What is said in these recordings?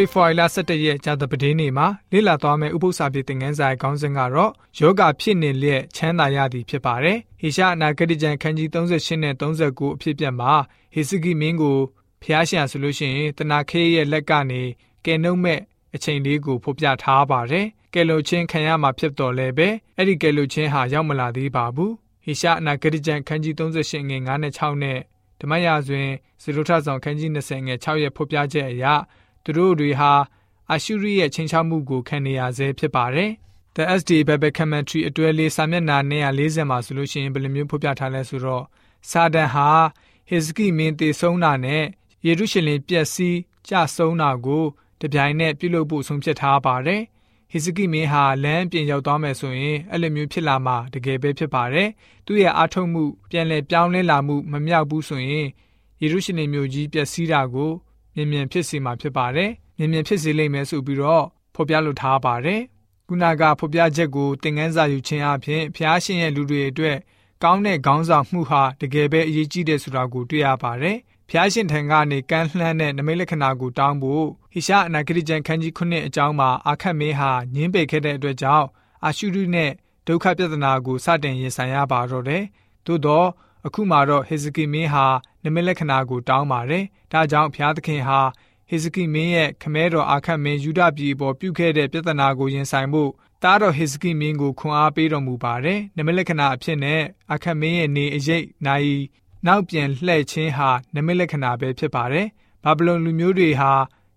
ဖေဖော်ဝါရီလ17ရက်ကြာသပတေးနေ့မှာလေ့လာသွားမယ့်ဥပုသ္စာပြေသင်ခန်းစာရဲ့ခေါင်းစဉ်ကတော့ယောဂဖြစ်နေလျက်ချမ်းသာရသည်ဖြစ်ပါတယ်။ဟေရှာအနာဂတိကျမ်းခန်းကြီး38နဲ့39အဖြစ်ပြက်မှာဟေစကိမင်းကိုဖျားရှင်ဆိုလို့ရှိရင်တနာခေရဲ့လက်ကနေကယ်နှုတ်မဲ့အချိန်လေးကိုဖော်ပြထားပါတယ်။ကယ်လို့ချင်းခံရမှာဖြစ်တော်လဲပဲအဲ့ဒီကယ်လို့ချင်းဟာရောက်မလာသေးပါဘူး။ဟေရှာအနာဂတိကျမ်းခန်းကြီး38ငွေ9နဲ့6နဲ့ဓမ္မရာဇဝင်ဇေရုထဆောင်ခန်းကြီး20ငွေ6ရဲ့ဖော်ပြချက်အရ သူတို့တွေဟာအာရှုရိရဲ့ချင်းချောက်မှုကိုခံနေရဆဲဖြစ်ပါတယ်။ The SD Bible Commentary အတွဲလေးစာမျက်နှာ940မှာဆိုလို့ရှိရင်ဘယ်လိုမျိုးဖော်ပြထားလဲဆိုတော့စာဒန်ဟာဟေဇကိမင်းတည်ဆုံးတာနဲ့ယေရုရှလင်ပျက်စီးကျဆုံးတာကိုတပြိုင်နက်ပြုလုပ်ဖို့ဆုံးဖြတ်ထားပါတယ်။ဟေဇကိမင်းဟာလမ်းပြင်ရောက်သွားမယ်ဆိုရင်အဲ့လိုမျိုးဖြစ်လာမှာတကယ်ပဲဖြစ်ပါတယ်။သူ့ရဲ့အားထုတ်မှုပြန်လည်ပြောင်းလဲလာမှုမမြောက်ဘူးဆိုရင်ယေရုရှလင်မြို့ကြီးပျက်စီးတာကို မြင်မြင်ဖြစ်စေမှာဖြစ်ပါတယ်။မြင်မြင်ဖြစ်စေလိမ့်မယ်ဆိုပြီးတော့ဖော်ပြလိုထားပါတယ်။ခုနကဖော်ပြချက်ကိုသင်ခန်းစာယူခြင်းအပြင်ဖျားရှင်ရဲ့လူတွေအတွက်ကောင်းတဲ့ခေါင်းဆောင်မှုဟာတကယ်ပဲအရေးကြီးတယ်ဆိုတာကိုတွေ့ရပါတယ်။ဖျားရှင်ထံကနေကမ်းလှမ်းတဲ့နမိတ်လက္ခဏာကိုတောင်းဖို့ဟိရှာအနာဂတိကျမ်းခန်းကြီး9အကြောင်းမှာအာခတ်မင်းဟာညင်းပယ်ခဲ့တဲ့အတွက်ကြောင့်အာရှုရုနဲ့ဒုက္ခပြဿနာကိုစတင်ရင်ဆိုင်ရပါတော့တယ်။သို့တော့အခုမှတော့ဟေဇကိမင်းဟာ နမိတ်လက္ခဏာကိုတောင်းပါတယ်။ဒါကြောင့်ဖျားသခင်ဟာဟေဇကိမင်းရဲ့ခမဲတော်အာခတ်မင်းယူဒပြည်ပေါ်ပြုခဲ့တဲ့ပြဿနာကိုရင်ဆိုင်ဖို့တားတော်ဟေဇကိမင်းကိုခွန်အားပေးတော်မူပါတယ်။နမိတ်လက္ခဏာအဖြစ်နဲ့အာခတ်မင်းရဲ့နေအရေးနိုင်နောက်ပြန်လှည့်ခြင်းဟာနမိတ်လက္ခဏာပဲဖြစ်ပါတယ်။ဘာဗလုန်လူမျိုးတွေဟာ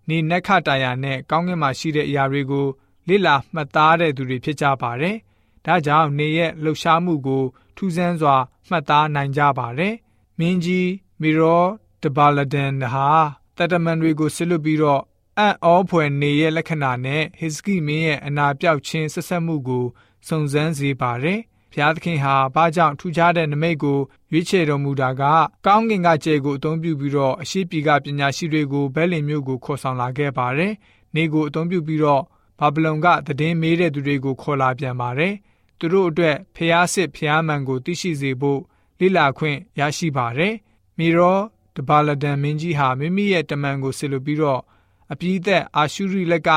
နေနက်ခတာယာနဲ့ကောင်းကင်မှာရှိတဲ့အရာတွေကိုလေ့လာမှတ်သားတဲ့သူတွေဖြစ်ကြပါတယ်။ဒါကြောင့်နေရဲ့လှုပ်ရှားမှုကိုထူးဆန်းစွာမှတ်သားနိုင်ကြပါတယ်။မင်းကြီး မီရောဒဘာလဒန်ဟာတတမန်တွေကိုဆစ်လွတ်ပြီးတော့အံ့ဩဖွယ်နေရဲ့လက္ခဏာနဲ့ဟစ်စကိမင်းရဲ့အနာပြောက်ခြင်းဆက်ဆက်မှုကိုစုံစမ်းစေပါတယ်။ဘုရားသခင်ဟာဘာကြောင့်ထူးခြားတဲ့နမိတ်ကိုရွေးချယ်တော်မူတာကကောင်းကင်ကကြဲကိုအသုံးပြုပြီးတော့အရှိပီကပညာရှိတွေကိုဘဲလင်မျိုးကိုခေါ်ဆောင်လာခဲ့ပါတယ်။နေကိုအသုံးပြုပြီးတော့ဘာဗလုန်ကသတင်းမေးတဲ့သူတွေကိုခေါ်လာပြန်ပါတယ်။သူတို့အတွက်ဖျားစစ်ဖျားမှန်ကိုသိရှိစေဖို့လိလာခွင့်ရရှိပါတယ်။ မီရောတဘာလဒန်မင်းကြီးဟာမိမိရဲ့တမန်ကိုဆစ်လို့ပြီးတော့အပြည့်သက်အာရှုရိလက်က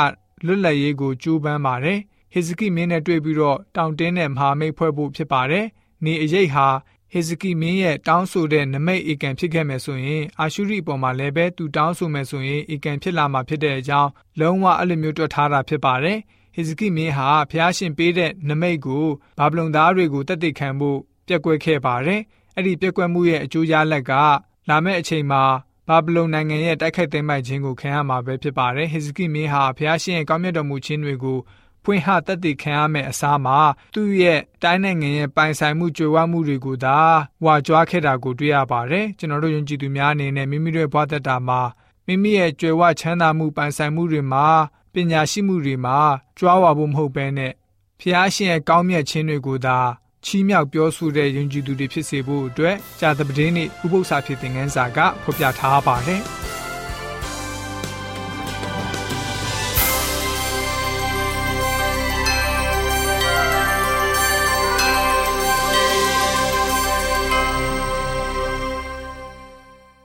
လွတ်လပ်ရေးကိုကြိုးပမ်းပါတယ်။ဟေဇကိမင်းနဲ့တွေ့ပြီးတော့တောင်တင်းတဲ့မဟာမိတ်ဖွဲ့ဖို့ဖြစ်ပါတယ်။နေအရေးဟာဟေဇကိမင်းရဲ့တောင်းဆိုတဲ့နမိတ်ဧကန်ဖြစ်ခဲ့မယ်ဆိုရင်အာရှုရိအပေါ်မှာလည်းပဲသူတောင်းဆိုမယ်ဆိုရင်ဧကန်ဖြစ်လာမှာဖြစ်တဲ့အကြောင်းလုံးဝအဲ့လိုမျိုးတွက်ထားတာဖြစ်ပါတယ်။ဟေဇကိမင်းဟာဖျားရှင်ပေးတဲ့နမိတ်ကိုဘာဗလုန်သားတွေကိုတတ်သိခံဖို့ပြက်ကွက်ခဲ့ပါတယ်။ အဲ့ဒီပြက်ကွက်မှုရဲ့အကျိုးရလက်ကလာမယ့်အချိန်မှာဘာဗလုန်နိုင်ငံရဲ့တိုက်ခိုက်သိမ်းပိုက်ခြင်းကိုခံရမှာပဲဖြစ်ပါတယ်။ဟေဇကိမင်းဟာဖျားရှင်ရဲ့ကောင်းမြတ်တော်မူခြင်းတွေကိုဖွင့်ဟတက်တည်ခံရမယ့်အစားမှာသူ့ရဲ့တိုင်းနိုင်ငံရဲ့ပိုင်ဆိုင်မှုကြွယ်ဝမှုတွေကိုသာဝါကြွားခဲ့တာကိုတွေ့ရပါတယ်။ကျွန်တော်တို့ယုံကြည်သူများအနေနဲ့မိမိတို့ဘဝသက်တာမှာမိမိရဲ့ကြွယ်ဝချမ်းသာမှုပိုင်ဆိုင်မှုတွေမှာပညာရှိမှုတွေမှာကြွားဝါဖို့မဟုတ်ဘဲနဲ့ဖျားရှင်ရဲ့ကောင်းမြတ်ခြင်းတွေကိုသာ ချီးမြှောက်ပြောဆိုတဲ့ယုံကြည်သူတွေဖြစ်စေဖို့အတွက်ကြာသပတေးနေ့ဥပုသ္စာဖြစ်တဲ့ငန်းစာကဖော်ပြထားပါတယ်။